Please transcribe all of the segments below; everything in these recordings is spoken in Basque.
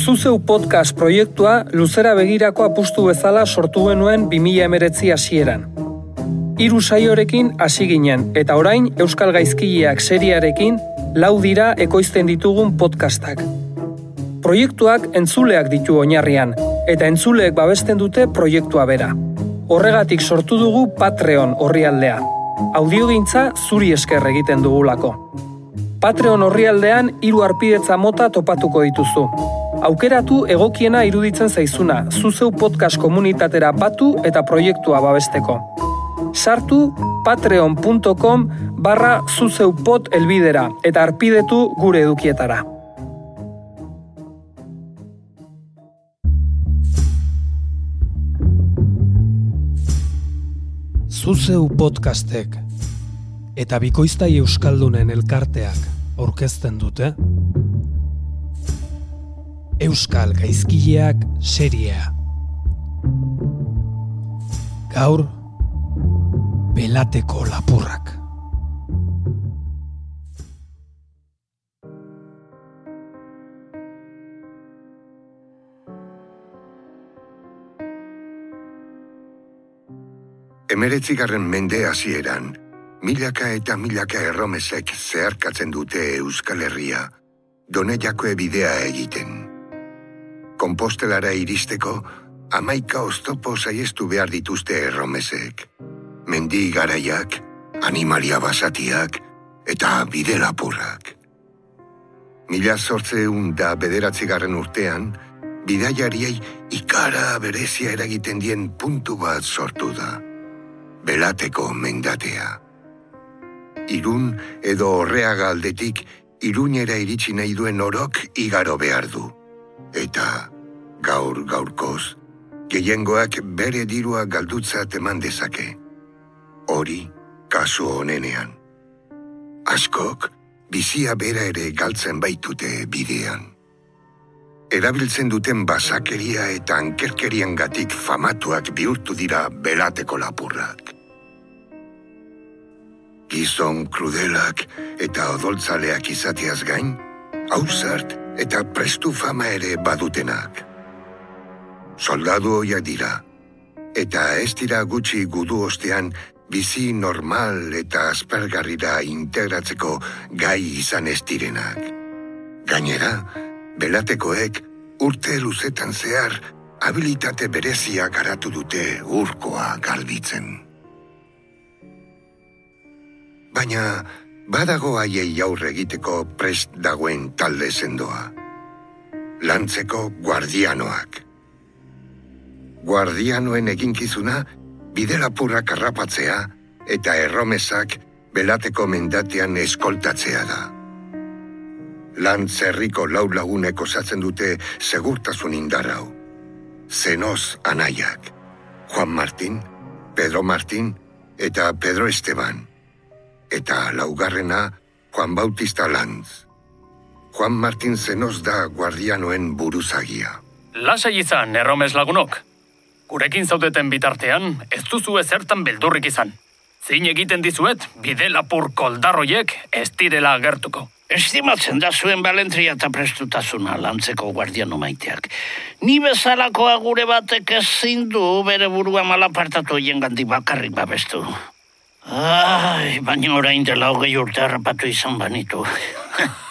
Zuzeu podcast proiektua luzera begirako apustu bezala sortu genuen 2000 emeretzi hasieran. Hiru saiorekin hasi ginen eta orain Euskal Gaizkileak seriarekin lau dira ekoizten ditugun podcastak. Proiektuak entzuleak ditu oinarrian eta entzuleek babesten dute proiektua bera. Horregatik sortu dugu Patreon orrialdea. Audiogintza zuri esker egiten dugulako. Patreon orrialdean hiru arpidetza mota topatuko dituzu. Aukeratu egokiena iruditzen zaizuna, zuzeu podcast komunitatera batu eta proiektua babesteko. Sartu patreon.com barra zuzeupot elbidera eta arpidetu gure edukietara. Zuzeu podcastek eta bikoiztai euskaldunen elkarteak aurkezten dute Euskal Gaizkileak seriea Gaur Belateko lapurrak Emeretzigarren mende hasieran, milaka eta milaka erromesek zeharkatzen dute Euskal Herria, doneiako bidea egiten. Kompostelara iristeko, amaika oztopo saiestu behar dituzte erromesek. Mendi garaiak, animalia basatiak eta bide lapurrak. Mila sortzeun da bederatzigarren urtean, bidaiariei ikara berezia eragiten dien puntu bat sortu da belateko mendatea. Irun edo horreaga aldetik irunera iritsi nahi duen orok igaro behar du. Eta gaur gaurkoz, gehiengoak bere dirua galdutza teman dezake. Hori, kasu honenean. Askok, bizia bera ere galtzen baitute bidean erabiltzen duten basakeria eta ankerkerian gatik famatuak bihurtu dira belateko lapurrak. Gizon krudelak eta odoltzaleak izateaz gain, hausart eta prestu fama ere badutenak. Soldadu hoiak dira, eta ez dira gutxi gudu ostean bizi normal eta aspergarrira integratzeko gai izan ez direnak. Gainera, belatekoek urte luzetan zehar habilitate berezia garatu dute urkoa galbitzen. Baina badago haiei aurre egiteko prest dagoen talde sendoa. Lantzeko guardianoak. Guardianoen eginkizuna bidelapurrak arrapatzea eta erromesak belateko mendatean eskoltatzea da lan zerriko lau lagunek osatzen dute segurtasun indarrau. Zenoz anaiak, Juan Martin, Pedro Martin eta Pedro Esteban. Eta laugarrena Juan Bautista Lanz. Juan Martin Zenoz da guardianoen buruzagia. Lasai izan, erromes lagunok. Gurekin zaudeten bitartean, ez duzu ezertan beldurrik izan. Zin egiten dizuet, bide lapur koldarroiek ez direla agertuko. Estimatzen da zuen balentria eta prestutasuna lantzeko guardiano maiteak. Ni bezalakoa gure batek ezin du bere burua malapartatu hien gandi bakarrik babestu. Ai, baina orain dela hogei urte harrapatu izan banitu.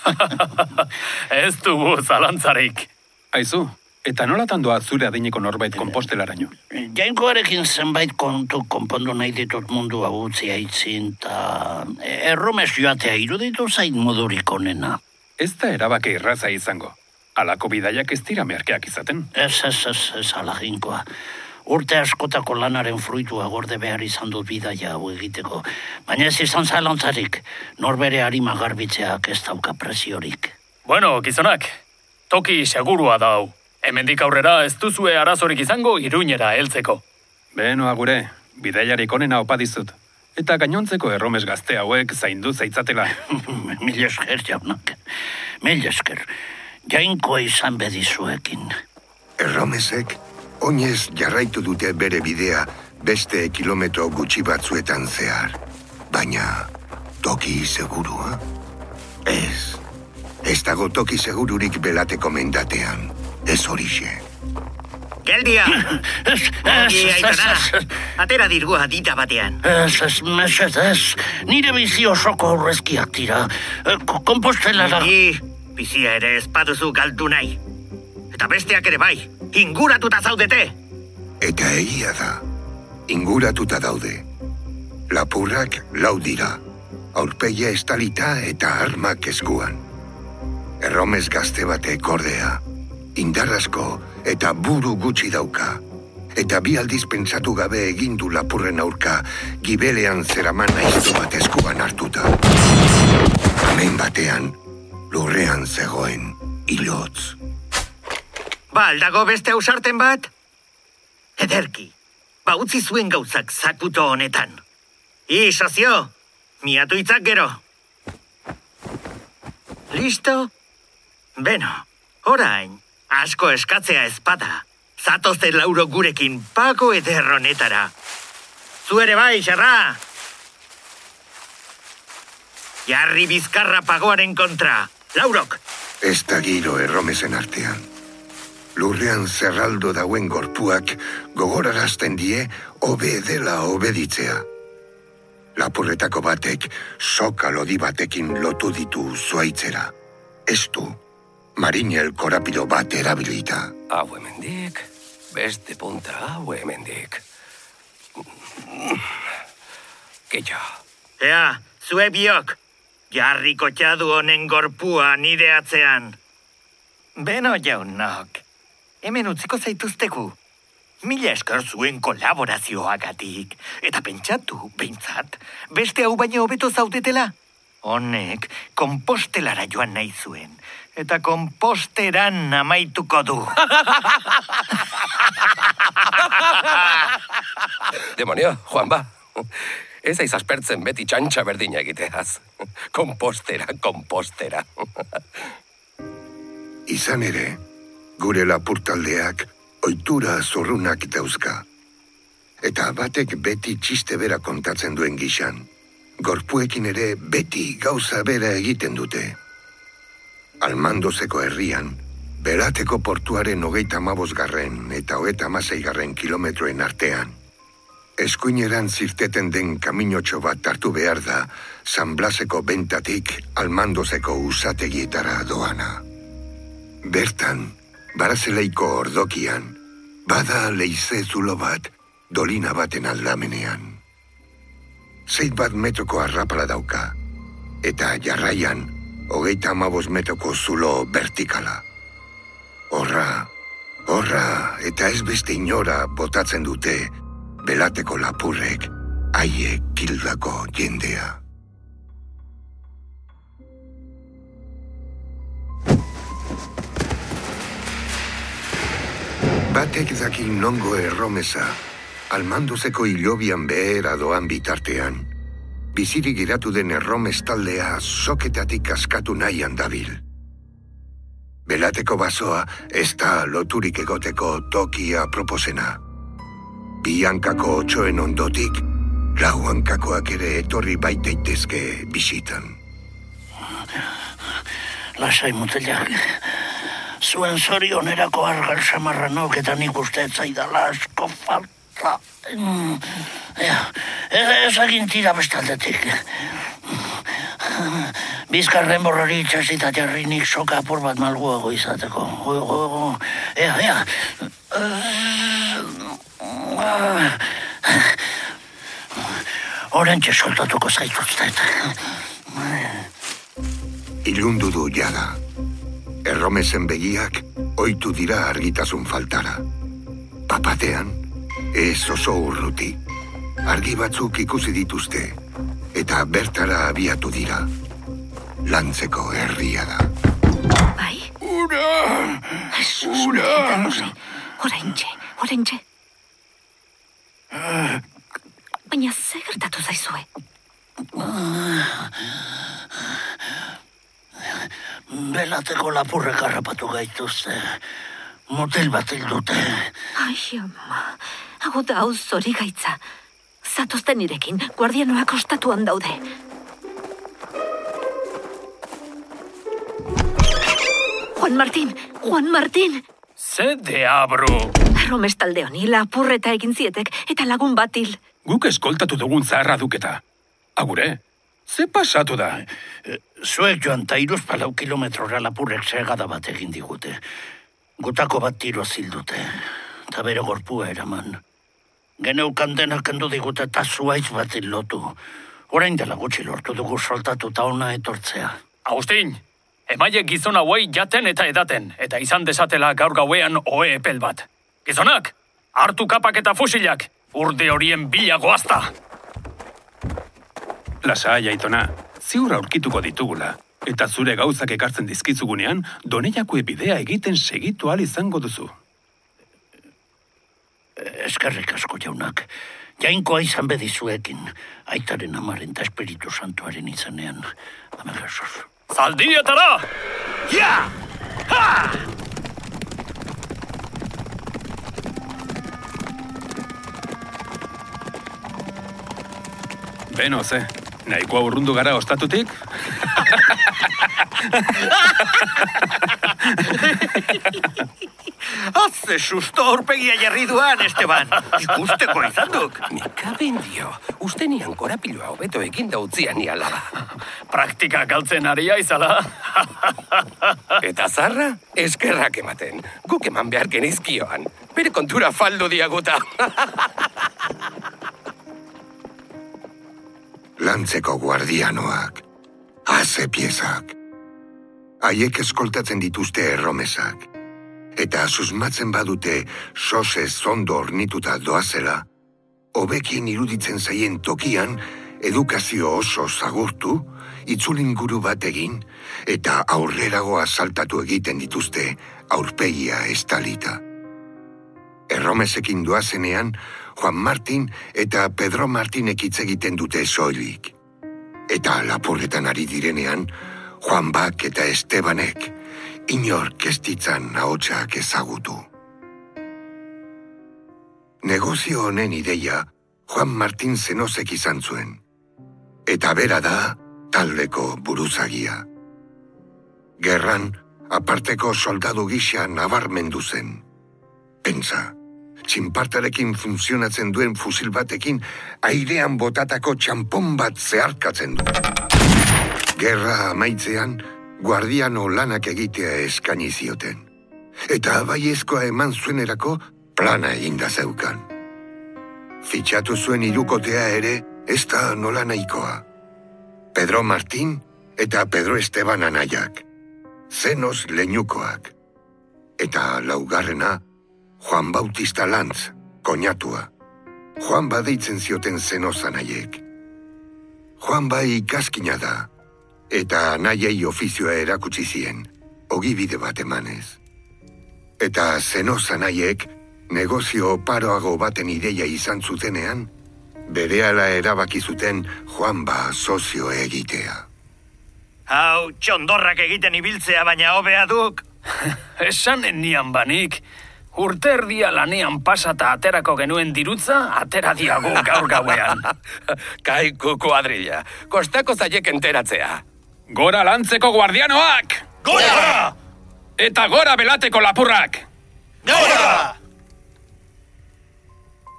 ez dugu zalantzarik. Aizu, Eta nolatan doa zure adineko norbait kompostelaraino? Jainkoarekin zenbait kontu konpondu nahi ditut mundu agutzi aitzin, eta erromes joatea iruditu zain modurik onena. Ez da erabake irraza izango. Alako bidaiak ez dira merkeak izaten? Ez, ez, ez, ez, alaginkoa. Urte askotako lanaren fruitua gorde behar izan dut bidaia hau egiteko. Baina ez izan zalantzarik, norbere harima garbitzeak ez dauka presiorik. Bueno, gizonak, toki segurua da hau. Hemendik aurrera ez duzue arazorik izango iruñera heltzeko. Beno agure, bidaiarik onena opa dizut. Eta gainontzeko erromes gazte hauek zaindu zaitzatela. Mil esker, jaunak. Mil esker. Jainko izan bedizuekin. Erromesek, oinez jarraitu dute bere bidea beste kilometro gutxi batzuetan zehar. Baina, toki segurua? Ez. Ez dago toki segururik belateko mendatean ez horixe. Geldia! Ez, Ongi, ez, ez, ez, Atera dirgua dita batean. ez, ez, mesedez, nire bizi osoko aurrezkiak dira. Eh, ko- Kompostelara. Ni, bizia ere ez baduzu galdu nahi. Eta besteak ere bai, inguratuta zaudete! Eta egia da, inguratuta daude. Lapurrak lau dira, aurpegia estalita eta armak eskuan. Erromes gazte batek ordea, indarrasko eta buru gutxi dauka. Eta bi aldiz pentsatu gabe egindu lapurren aurka gibelean zeraman aiztu bat eskuan hartuta. Hemen batean, lurrean zegoen, ilotz. Ba, aldago beste ausarten bat? Ederki, ba utzi zuen gauzak zakuto honetan. I, sozio, miatu itzak gero. Listo? Beno, orain, asko eskatzea ezpada. Zatozte lauro gurekin pago ederronetara. Zu ere bai, xarra! Jarri bizkarra pagoaren kontra. Laurok, Ez da giro erromesen artean. Lurrean zerraldo dauen gorpuak gogorarazten die hobe dela obeditzea. Lapurretako batek soka lodi batekin lotu ditu zuaitzera. Ez du, marinel korapido bat erabilita. Hau hemendik, beste punta hau hemendik. Keia, ea, zue biok, jarri kotxadu honen gorpua nire atzean. Beno jaunok, hemen utziko zaituztegu. Mila esker zuen kolaborazioagatik. Eta pentsatu, pentsat, beste hau baino hobeto zaudetela? Honek, kompostelara joan nahi zuen. Eta komposteran amaituko du. demonio, Juan ba. Ez aiz aspertzen beti txantxa berdina egiteaz. Kompostera, kompostera. Izan ere, gure lapurtaldeak ohitura zurrunak dauzka. Eta batek beti txiste bera kontatzen duen gixan. Gorpuekin ere beti gauza bera egiten dute. Almandozeko herrian, berateko portuaren hogeita garren eta hogeita garren kilometroen artean. Eskuineran zirteten den kaminotxo bat hartu behar da, San Blaseko bentatik almandozeko usategietara doana. Bertan, barazeleiko ordokian, bada leize zulo bat, dolina baten aldamenean. Zeit bat metroko arrapala dauka, eta jarraian, hogeita amabos metroko zulo vertikala. Horra, horra, eta ez beste inora botatzen dute, belateko lapurrek, haiek kildako jendea. Batek daki nongo erromesa, almanduzeko hilobian behera doan bitartean, bizirik giratu den erromes taldea soketatik askatu nahian dabil. Belateko basoa ez da loturik egoteko tokia proposena. Bi hankako otxoen ondotik, lau hankakoak ere etorri baitaitezke bisitan. Lasai mutilak. Zuen zorionerako argal samarranok eta nik uste ez zaidala asko falta. Mm, Ea, ez, ez egin tira bestaldetik. Bizkarren borrori itxasita jarri nik soka apur bat malguago izateko. Go, go, go. Ea, ea. Orentxe soltatuko zaituztet. Ilundu du jada. Erromesen begiak oitu dira argitasun faltara. Papatean, ez oso urruti. Argi batzuk ikusi dituzte, eta bertara abiatu dira. Lantzeko herria da. Bai? Ura! Jesus, Ura! Oraintxe, oraintxe. Baina ze gertatu zaizue? Belateko lapurrek harrapatu gaituzte. Motel bat dute. Ai, ama, hau da hau zori gaitza. Zatozten nirekin, guardianoak ostatuan daude. Juan Martín, Juan Martín! Ze deabru. Erromes talde honi lapurreta egin zietek eta lagun batil. Guk eskoltatu dugun zaharra duketa. Agure, ze pasatu da? Zuek joan ta iruz palau kilometrora lapurrek segada bat egin digute. Gutako bat tiro zildute. Ta bere gorpua eraman. Geneukan denak kendu digute eta zuaiz bat lotu. Orain dela gutxi lortu dugu soltatu ta ona etortzea. Agustin, emaile gizon hauei jaten eta edaten, eta izan desatela gaur gauean oe epel bat. Gizonak, hartu kapak eta fusilak, urde horien bila goazta. Lasai, aitona, ziur aurkituko ditugula. Eta zure gauzak ekartzen dizkizugunean, doneiako bidea egiten segitu al izango duzu. Eskerrik asko jaunak. Jainkoa izan bedizuekin. Aitaren amaren eta espiritu santuaren izanean. Amen Jesus. Zaldietara! Ja! Ha! Beno, ze, nahikoa urrundu gara ostatutik? Haze susto aurpegia jarri duan, Esteban. Ikusteko izan duk. Nika bendio, uste nian korapiloa hobeto egin da utzia ni alaba. Praktika galtzen aria izala. Eta zarra, eskerrak ematen. Guk eman behar genizkioan. Bere kontura faldo diaguta. Lantzeko guardianoak. Haze piezak. Haiek eskoltatzen dituzte erromesak. Eta susmatzen badute sose zondo ornituta doazela, hobekien iruditzen zaien tokian edukazio oso zagurtu, itzulinguru bat egin, eta aurreragoa saltatu egiten dituzte aurpegia estalita. Erromesekin doazenean, Juan Martin eta Pedro Martinek hitz egiten dute soilik. Eta lapurretan ari direnean, Juan Bak eta Estebanek, inor kestitzan ahotsak ezagutu. Negozio honen ideia, Juan Martin zenozek izan zuen. Eta bera da, taldeko buruzagia. Gerran, aparteko soldadu gisa nabarmendu zen. Pentsa, txinpartarekin funtzionatzen duen fusil batekin airean botatako txampon bat zeharkatzen du. Gerra amaitzean, guardiano lanak egitea eskaini zioten. Eta baiezkoa eman zuenerako plana eginda zeukan. Fitxatu zuen irukotea ere ez da nola nahikoa. Pedro Martin eta Pedro Esteban anaiak. Zenos leinukoak. Eta laugarrena, Juan Bautista Lantz, koñatua. Juan badeitzen zioten zenos anaiek. Juan bai ikaskina da, eta anaiei ofizioa erakutsi zien, ogibide bat emanez. Eta zenos anaiek, negozio oparoago baten ideia izan zutenean, berehala erabaki zuten Juan ba sozio egitea. Hau, txondorrak egiten ibiltzea baina hobea duk. Esanen nian banik, urterdia lanean pasata aterako genuen dirutza, atera diagu gaur gauean. Kaiku kuadrilla, kostako zaiek enteratzea. Gora lantzeko guardianoak! Gora! Eta gora belateko lapurrak! Gora!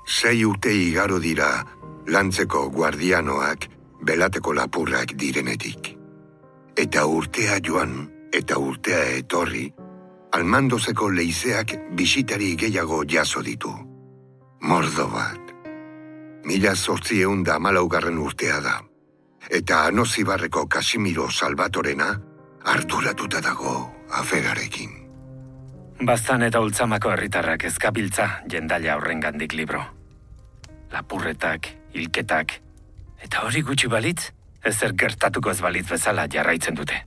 Sei urte igaro dira lantzeko guardianoak belateko lapurrak direnetik. Eta urtea joan eta urtea etorri, almandozeko leizeak bisitari gehiago jaso ditu. Mordo bat. Mila zortzi da malaugarren urtea da. Eta anozibarreko Kasimiro Salvatorena arduratuta dago aferarekin. Baztan eta ultzamako herritarrak ezkabiltza jendaila horren gandik libro. Lapurretak, hilketak, eta hori gutxi balitz, ezer gertatuko ez balitz bezala jarraitzen dute.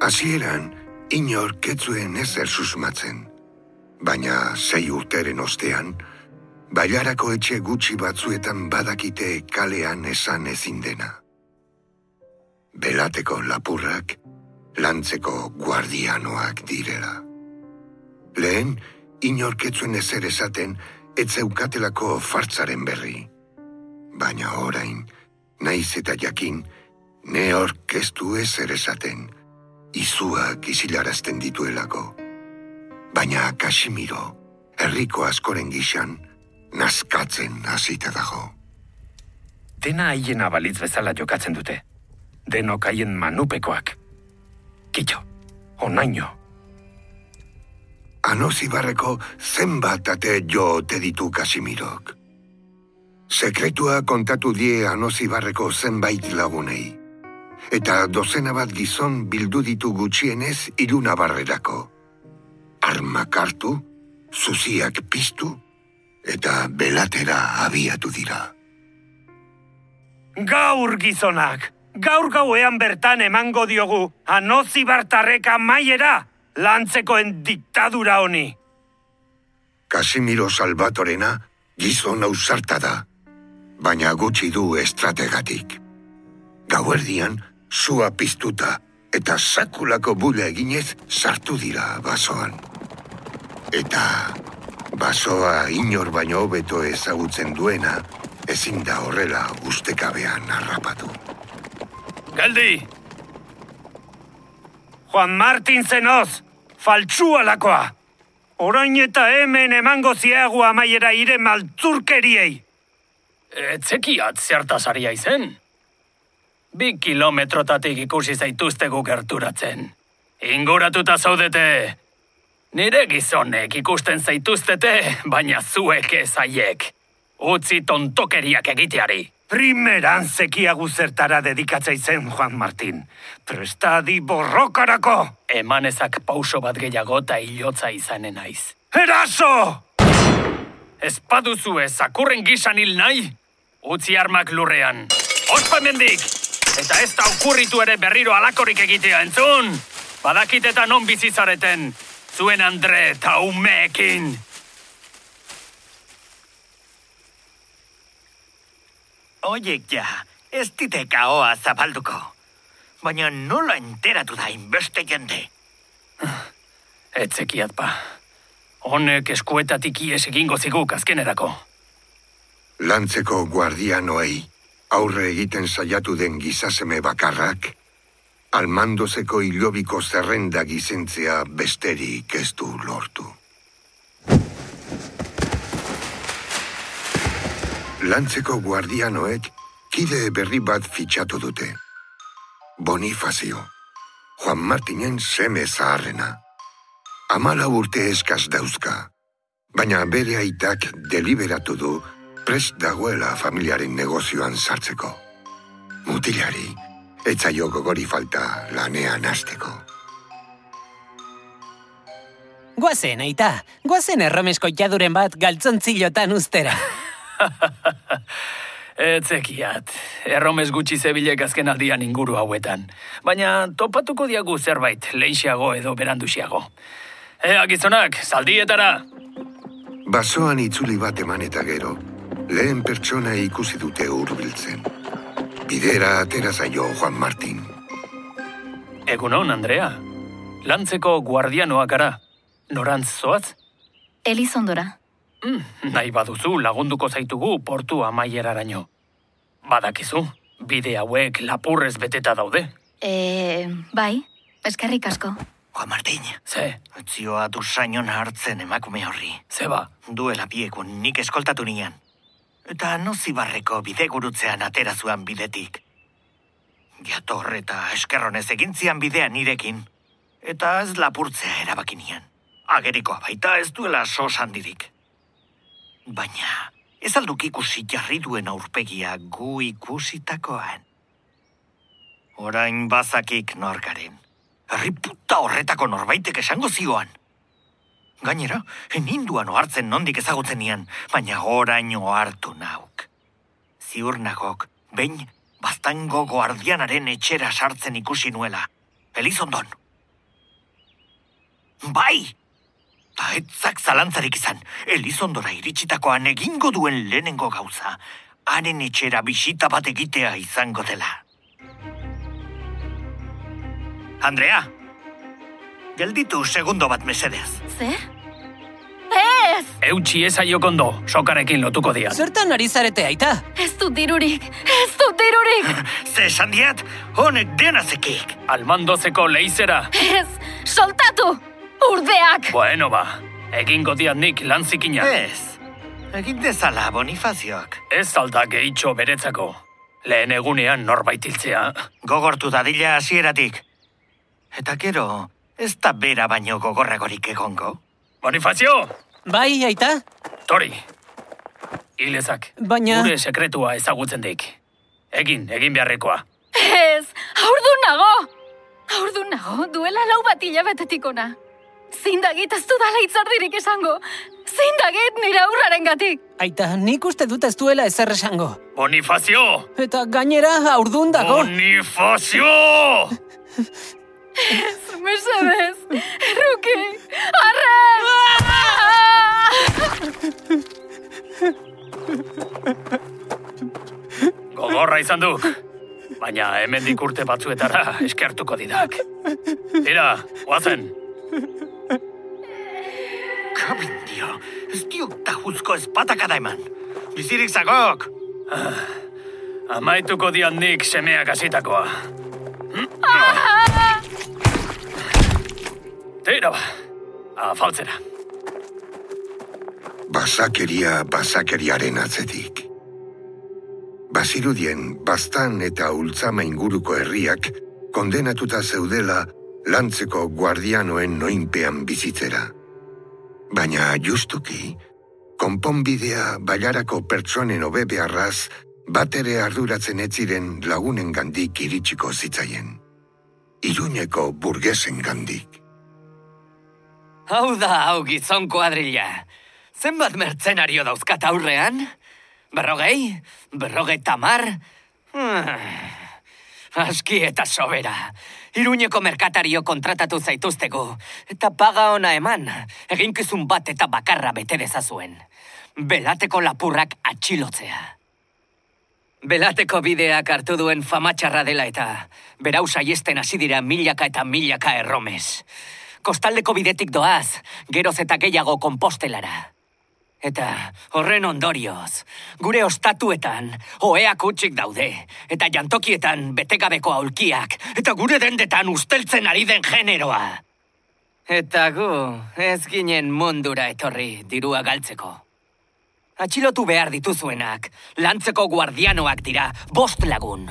Hasieran, inor ketzuen ezer susmatzen. Baina sei urteren ostean, bailarako etxe gutxi batzuetan badakite kalean esan ezin dena. Belateko lapurrak, lantzeko guardianoak direla. Lehen, inorketzuen ezer esaten, ez zeukatelako fartzaren berri. Baina orain, naiz eta jakin, ne orkestu ezer esaten, izuak isilarazten dituelako. Baina Kasimiro, herriko askoren gixan, naskatzen hasita dago. Dena haiena balitz bezala jokatzen dute. Denok haien manupekoak. Kitxo, onaino. Anozibarreko zenbat ate jo ote ditu Kasimirok. Sekretua kontatu die Anozibarreko zenbait lagunei. Eta dozena bat gizon bildu ditu gutxienez iruna barrerako. Armak hartu, zuziak piztu, eta belatera abiatu dira. Gaur gizonak! Gaur gauean bertan emango diogu anozi bartarreka maiera lantzekoen diktadura honi. Casimiro Salvatorena gizon ausarta da, baina gutxi du estrategatik. Gauerdian, sua piztuta eta sakulako bula eginez sartu dira basoan. Eta basoa inor baino hobeto ezagutzen duena, ezin da horrela ustekabean harrapatu. Geldi! Juan Martin zenoz, faltsualakoa! Orain eta hemen emango ziagu amaiera ire maltzurkeriei! Etzekiat zertaz ari aizen. Bi kilometrotatik ikusi zaituztegu gerturatzen. Inguratuta zaudete. Nire gizonek ikusten zaituztete, baina zuek ez haiek. Utzi tontokeriak egiteari. Primeran zekiagu zertara dedikatzei zen, Juan Martin. Prestadi borrokarako! Emanezak pauso bat gehiago eta hilotza izanen naiz. Eraso! Espaduzu ez akurren gisan hil nahi? Utzi armak lurrean. Ospa mendik! Eta ez da okurritu ere berriro alakorik egitea, entzun? Badakit eta non bizizareten. Zuen Andre eta umeekin. Oiek ja, ez dite kaoa zabalduko. Baina nola enteratu da inbeste jende? Etzekiat ba. Honek eskuetatik ies egingo ziguk azkenerako. Lantzeko guardianoei aurre egiten saiatu den gizaseme bakarrak, almandozeko hilobiko zerrenda gizentzea besterik ez du lortu. Lantzeko guardianoek kide berri bat fitxatu dute. Bonifazio, Juan Martinen seme zaharrena. Amala urte eskaz dauzka, baina bere aitak deliberatu du prest dagoela familiaren negozioan sartzeko. Mutilari, etzaio gogori falta lanean hasteko. Guazen, aita. Guazen erromesko jaduren bat galtzontzilotan ustera. Etzekiat, erromes gutxi zebilek azken aldian inguru hauetan. Baina topatuko diagu zerbait, leixago edo beranduxiago. Ea gizonak, zaldietara! Basoan itzuli bat eman eta gero, lehen pertsona ikusi dute hurbiltzen. Bidera atera zaio Juan Martin. Egunon, Andrea. Lantzeko guardianoak gara. Norantz zoaz? Elizondora. Mm, nahi baduzu lagunduko zaitugu portu amaieraraino. Badakizu, bide hauek lapurrez beteta daude. E, bai, eskerrik asko. Juan Martin, Ze, zioa du sainon hartzen emakume horri. zeba, Duela biekun nik eskoltatu nian. Eta nozibarreko bide gurutzean atera zuan bidetik. Jator eta eskerronez egintzian bidea nirekin. Eta ez lapurtzea erabaki nian. Agerikoa baita ez duela sos handirik. Baina, ez alduk ikusi jarri duen aurpegia gu ikusitakoan. Orain bazakik norgaren. Herri puta horretako norbaitek esango zioan. Gainera, eninduan ohartzen nondik ezagutzen nian, baina oraino hartu nauk. Ziur nagok, behin, baztango guardianaren etxera sartzen ikusi nuela. Elizondon. Bai! Ta etzak zalantzarik izan, Elizondora iritsitakoan egingo duen lehenengo gauza, haren etxera bisita bat egitea izango dela. Andrea! Gelditu segundo bat mesedez. Zer? Ez! eutxi ezaio kondo, sokarekin lotuko diat. Zertan ari zarete, aita? Ez dut dirurik! Ez dut dirurik! Ze esan diat, honek dena zekik. Almandozeko leizera, Ez! Soltatu! urdeak! Bueno ba, egingo diat nik lan zikina. Ez, egin dezala Bonifazioak. Ez alda gehitxo beretzako. Lehen egunean norbait hiltzea. Gogortu dadila hasieratik. Eta gero, ez da bera baino gogorragorik egongo. Bonifazio! Bai, aita? Tori! Hilezak, Baina... gure sekretua ezagutzen dik. Egin, egin beharrekoa. Ez, haurdun nago! Haurdun nago, duela lau bat hilabetetik ona. Zindagit ez dudala itzardirik esango. Zindagit nire aurraren gatik. Aita, nik uste dut ez duela ezer esango. Bonifazio! Eta gainera aurdun dago. Bonifazio! Ez, mesedez, erruki, arren! Gogorra izan duk. Baina hemendik urte batzuetara eskertuko didak. Tira, guazen. Kabindio, ez diok tajuzko espatakada eman. Bizirik zagok! Amaituko dian nik semeak hasitakoa. Tira ba, afaltzera. Basakeria basakeriaren atzetik. Bazirudien, bastan eta ultzama inguruko herriak kondenatuta zeudela lantzeko guardianoen noinpean bizitzera. Baina justuki, konponbidea bailarako pertsonen hobe beharraz bat ere arduratzen ez ziren lagunen gandik iritsiko zitzaien. Iruñeko burgesen gandik. Hau da, hau gizon kuadrilla. Zenbat mertzenario dauzkat aurrean? Berrogei? Berrogei tamar? Aski eta sobera. Iruñeko merkatario kontratatu zaituztegu. Eta paga ona eman. Eginkizun bat eta bakarra bete dezazuen. Belateko lapurrak atxilotzea. Belateko bideak hartu duen famatxarra dela eta berau saiesten hasi dira milaka eta milaka erromes. Kostaldeko bidetik doaz, geroz eta gehiago kompostelara. Eta horren ondorioz, gure ostatuetan oheak utxik daude, eta jantokietan betegabeko aulkiak, eta gure dendetan usteltzen ari den generoa. Eta gu, ez ginen mundura etorri dirua galtzeko. Atxilotu behar dituzuenak, lantzeko guardianoak dira, bost lagun.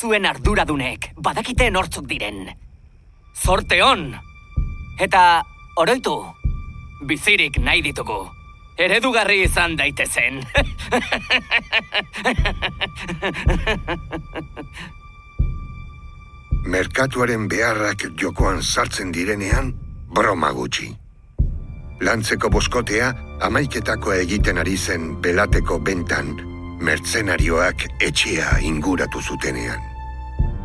Zuen arduradunek, badakite nortzuk diren. Zorte on! Eta, oroitu, bizirik nahi ditugu. Eredugarri izan daitezen. Merkatuaren beharrak jokoan sartzen direnean, broma gutxi. Lantzeko boskotea amaiketako egiten ari zen belateko bentan, mertzenarioak etxea inguratu zutenean.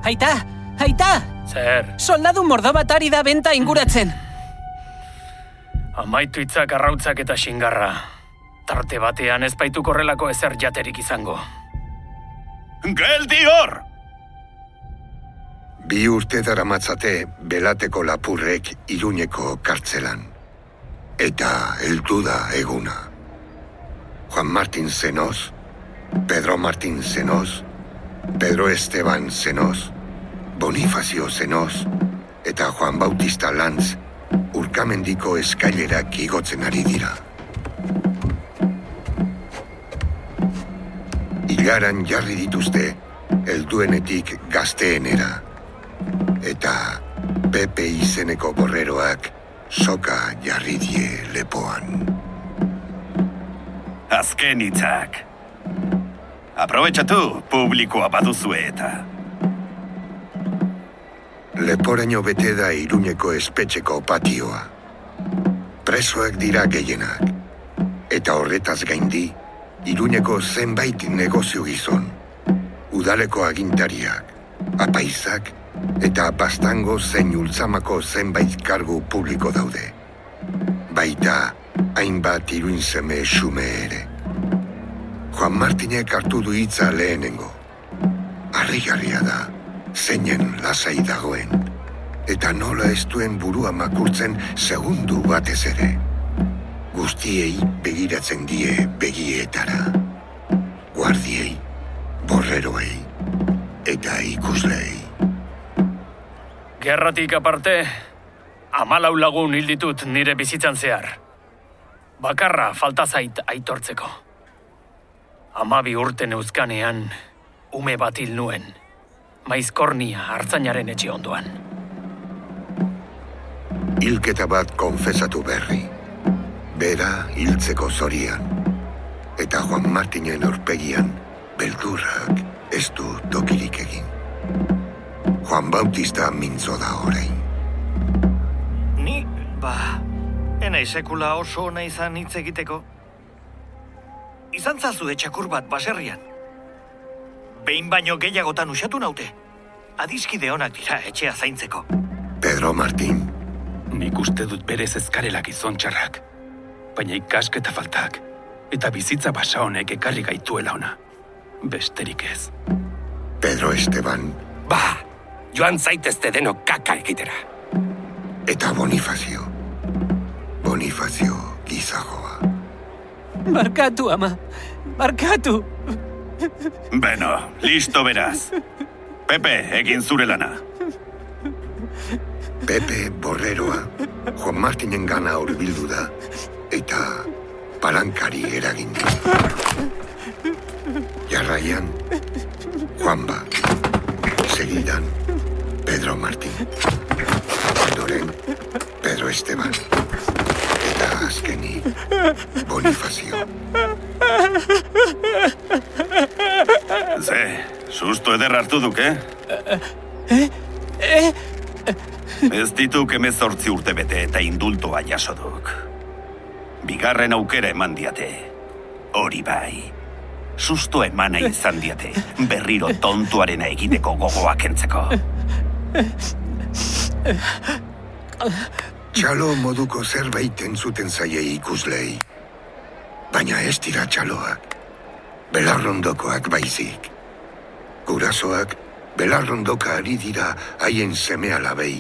Aita, aita! Zer, Soldadu mordo bat ari da benta inguratzen. amaitu itzak arrautzak eta xingarra. Tarte batean ez baitu korrelako ezer jaterik izango. Geldi hor! Bi urte daramatzate belateko lapurrek iruñeko kartzelan. Eta heldu da eguna. Juan Martin Zenoz, Pedro Martin Zenoz, Pedro Esteban Zenoz, Bonifacio Zenoz, eta Juan Bautista Lantz urkamendiko eskailerak igotzen ari dira. Ilaran jarri dituzte, helduenetik gazteenera. Eta Pepe izeneko borreroak soka jarri die lepoan. Azken hitzak. Aprobetxatu, publikoa baduzue eta. Leporaino bete da iruñeko espetxeko patioa. Presoak dira gehienak. Eta horretaz gaindi, iruñeko zenbait negozio gizon. Udaleko agintariak, apaizak eta bastango zein ultzamako zenbait kargu publiko daude. Baita, hainbat iruin seme xume ere. Juan Martinek hartu du hitza lehenengo. Harrigarria da, zeinen lasai dagoen, eta nola ez duen burua makurtzen segundu batez ere. Guztiei begiratzen die begietara. Guardiei, borreroei, eta ikuslei. Gerratik aparte, Amalau lagun hil ditut nire bizitzan zehar. Bakarra falta zait aitortzeko. Amabi urte neuzkanean, ume bat hil nuen. Maizkornia hartzainaren etxe ondoan. Hilketa bat konfesatu berri. Bera hiltzeko zorian. Eta Juan Martinen aurpegian beldurrak ez du tokirik egin. Juan Bautista mintzo da orain. Ni, ba, enai sekula oso ona izan hitz egiteko. Izan zazu etxakur bat baserrian. Behin baino gehiagotan usatu naute. Adiskide onak dira etxea zaintzeko. Pedro Martin, Nik uste dut berez ezkarela gizon txarrak. Baina ikasketa faltak. Eta bizitza basa honek ekarri gaituela ona. Besterik ez. Pedro Esteban Ba, joan zaitezte denok kaka egitera. eta Bonifazio. Bonifazio gizagoa. Barkatu, ama. Barkatu. Beno, listo beraz. Pepe, egin zure lana. Pepe Borreroa Juan Martinen gana hurbildu da eta palankari eragin. Jarraian, Juanba. Segidan, Pedro Martín. Ondoren, Pedro Esteban. Eta azkeni, Bonifazio. Ze, susto eder hartu duk, eh? Eh? Ez dituk emezortzi urte bete eta indultoa jaso duk. Bigarren aukera eman diate. Hori bai. Susto emana izan diate, berriro tontuarena egiteko gogoa kentzeko. Txalo moduko zerbait entzuten zaie ikuslei. Baina ez dira txaloak. Belarrondokoak baizik. Gurasoak belarrondoka ari dira haien seme alabei.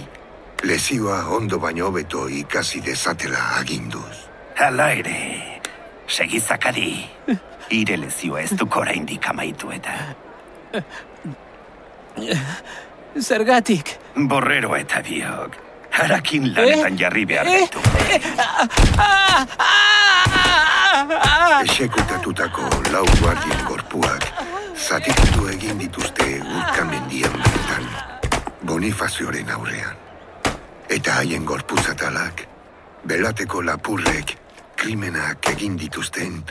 Lezioa ondo baino hobeto ikasi dezatela aginduz. Hala ere, segizakadi, ire lezioa ez duk oraindik amaitu eta. Zergatik. Borrero eta biok, harakin lanetan jarri behar ditu. Esekutatutako lau guardien gorpuak zatikitu egin dituzte urkamendien bertan, Bonifazioaren aurrean. Eta haien gorpuzatalak, belateko lapurrek krimenak egin dituzten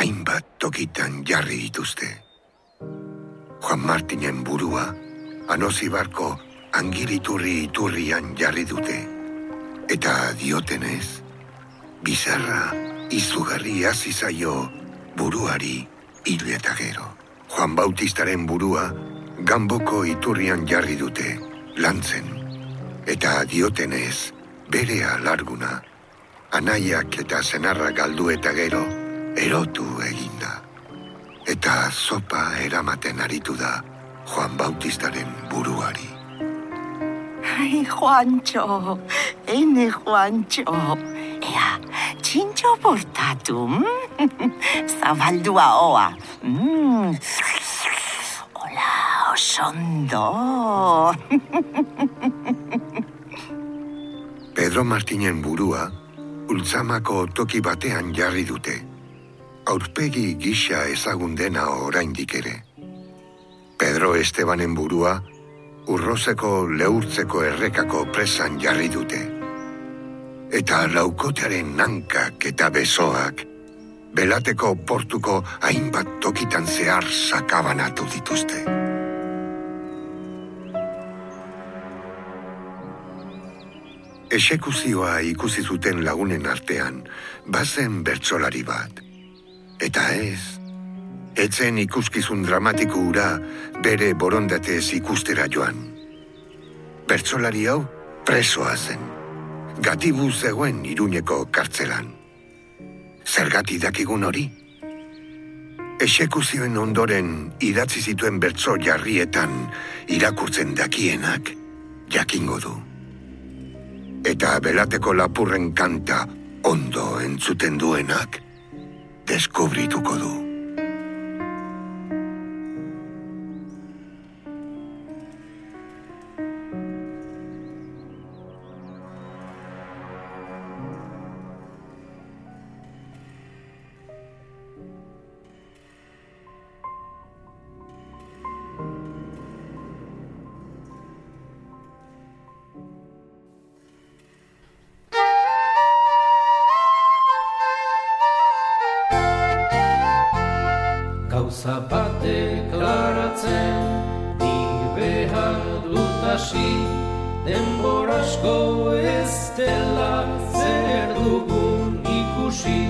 hainbat tokitan jarri dituzte. Juan Martinen burua, anozibarko angiliturri iturrian jarri dute. Eta diotenez, bizarra izugarri hasi zaio buruari hil eta gero. Juan Bautistaren burua gamboko iturrian jarri dute, lantzen. Eta diotenez, berea larguna, anaiak eta senarra galdu eta gero, erotu eginda. Eta zopa eramaten aritu da Juan Bautistaren buruari. Ai, Juancho, ene Juancho. Ea, txintxo portatu, mm? zabaldua oa. Mm. Hola, osondo. Pedro Martinen burua, ultzamako toki batean jarri dute. Aurpegi gisa ezagun dena oraindik ere. Pedro Estebanen burua, urrozeko lehurtzeko errekako presan jarri dute. Eta laukotearen nankak eta besoak, belateko portuko hainbat tokitan zehar sakabanatu dituzte. Esekuzioa ikusi zuten lagunen artean, bazen bertsolari bat. Eta ez, etzen ikuskizun dramatiko ura bere borondatez ikustera joan. Bertsolari hau presoa zen. Gatibu zegoen iruñeko kartzelan. Zergati dakigun hori? Esekuzioen ondoren idatzi zituen bertso jarrietan irakurtzen dakienak jakingo du eta belateko lapurren kanta ondo entzuten duenak deskubrituko du. Gauza bate klaratzen Nik behar dut hasi Denborasko ez dela zer dugun ikusi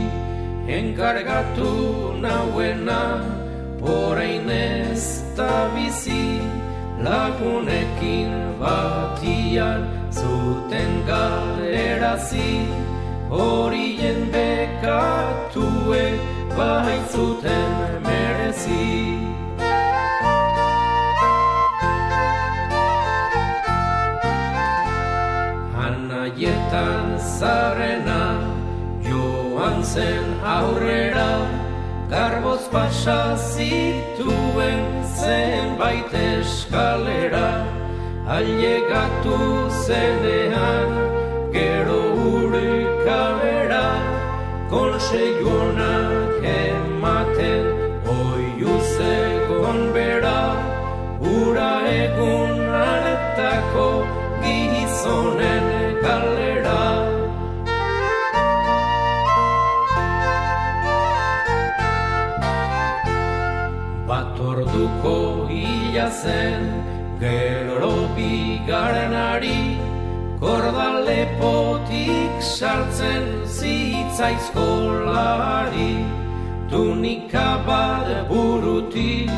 Enkargatu nauena orain ez da bizi Lagunekin batian zuten galerazi Horien bekatue baitzuten merezi. Anaietan zarena joan zen aurrera Garboz pasa zituen zenbait eskalera Ailegatu zenean urikabera Konseionak ematen oiu zegoen bera Ura egun aretako gizonen galera. Bat orduko hila zen Gero bigarrenari Kordale potik sartzen zitzaizkolari Tunika bat burutik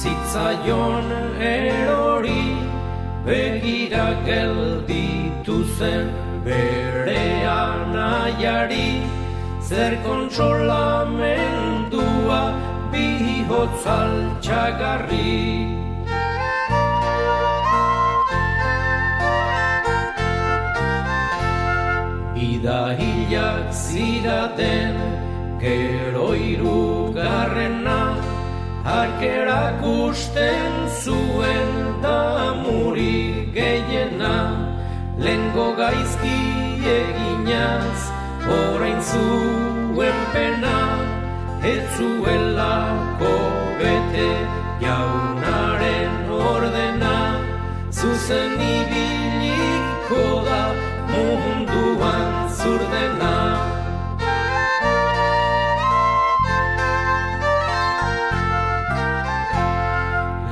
zitzaion erori Begira gelditu zen bere anaiari. Zer kontrolamendua bihotzal txagarri Ida hilak ziraten gero irugarrena Harkerak usten zuen da muri gehiena. Lengo gaizki eginaz orain zuen pena Ez zuelako bete jaunaren ordena. Zuzen ibiliko da munduan zurdena.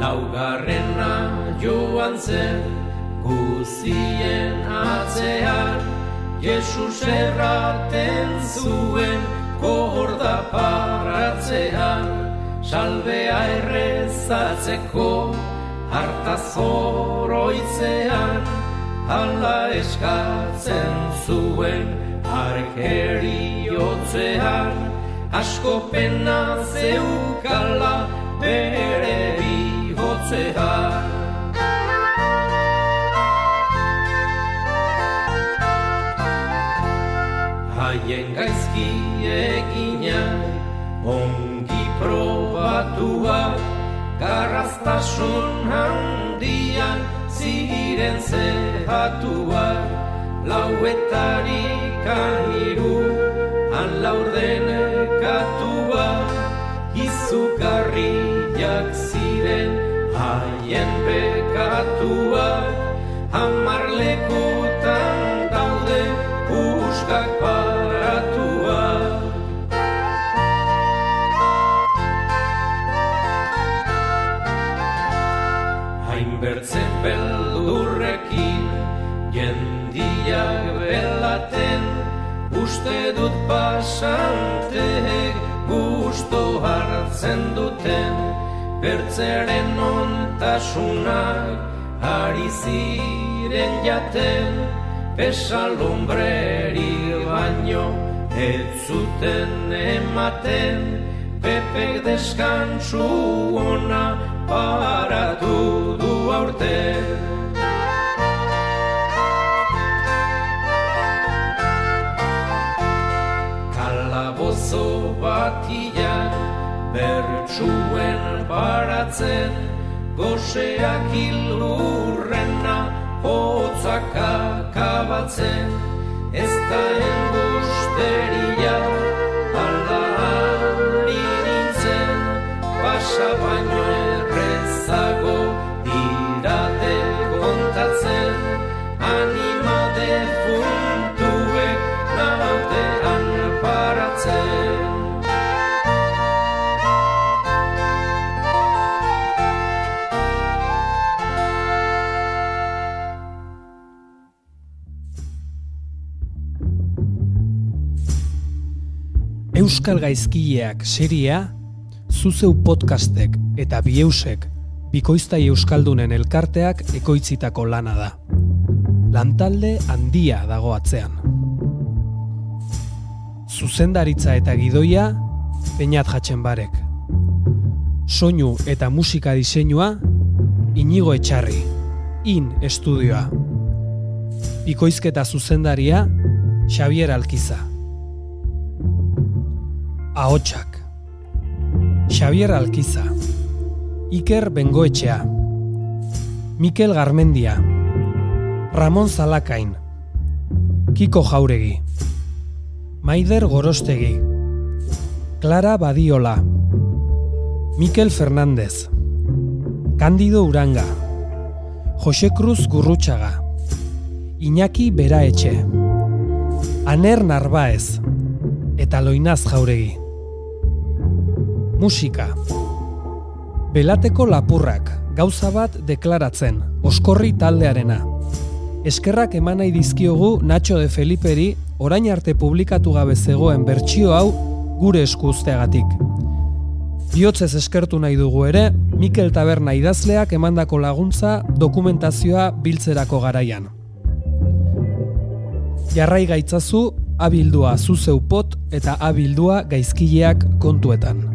Laugarrena joan zen guzien atzean Jesus erraten zuen korda paratzean Salbea errezatzeko harta zoroitzean Hala eskatzen zuen arkeriotzean Asko pena zeukala bere bihotzean Haien gaizki eginak ongi probatuak Garraztasun handian ziren zehatuak Lauetarik aniru han laurdenekatuak Izugarriak ziren haien bekatuak Hamar Uste dut pasanteek gusto hartzen duten Bertzeren ontasunak ari ziren jaten Pesalombreri baino ez zuten ematen. Pepek deskantsu ona paratu du aurten Batian bertsuen paratzen Goseak ilurrena hotzak akabatzen. Ez da Euskal Gaizkileak seria, zuzeu podcastek eta bieusek bikoiztai euskaldunen elkarteak ekoitzitako lana da. Lantalde handia dago atzean. Zuzendaritza eta gidoia, peinat jatzen barek. Soinu eta musika diseinua, inigo etxarri, in estudioa. Bikoizketa zuzendaria, Xavier Alkiza. Ahotsak. Xavier Alkiza. Iker Bengoetxea. Mikel Garmendia. Ramon Zalakain. Kiko Jauregi. Maider Gorostegi. Clara Badiola. Mikel Fernández. Candido Uranga. Jose Cruz Gurrutxaga. Iñaki Beraetxe. Aner Narbaez. Eta Loinaz Jauregi. Musika. Belateko lapurrak, gauza bat deklaratzen, oskorri taldearena. Eskerrak eman nahi dizkiogu Nacho de Feliperi orain arte publikatu gabe zegoen bertsio hau gure esku uzteagatik. Biotzez eskertu nahi dugu ere, Mikel Taberna idazleak emandako laguntza dokumentazioa biltzerako garaian. Jarrai gaitzazu, abildua zuzeu pot eta abildua gaizkileak kontuetan.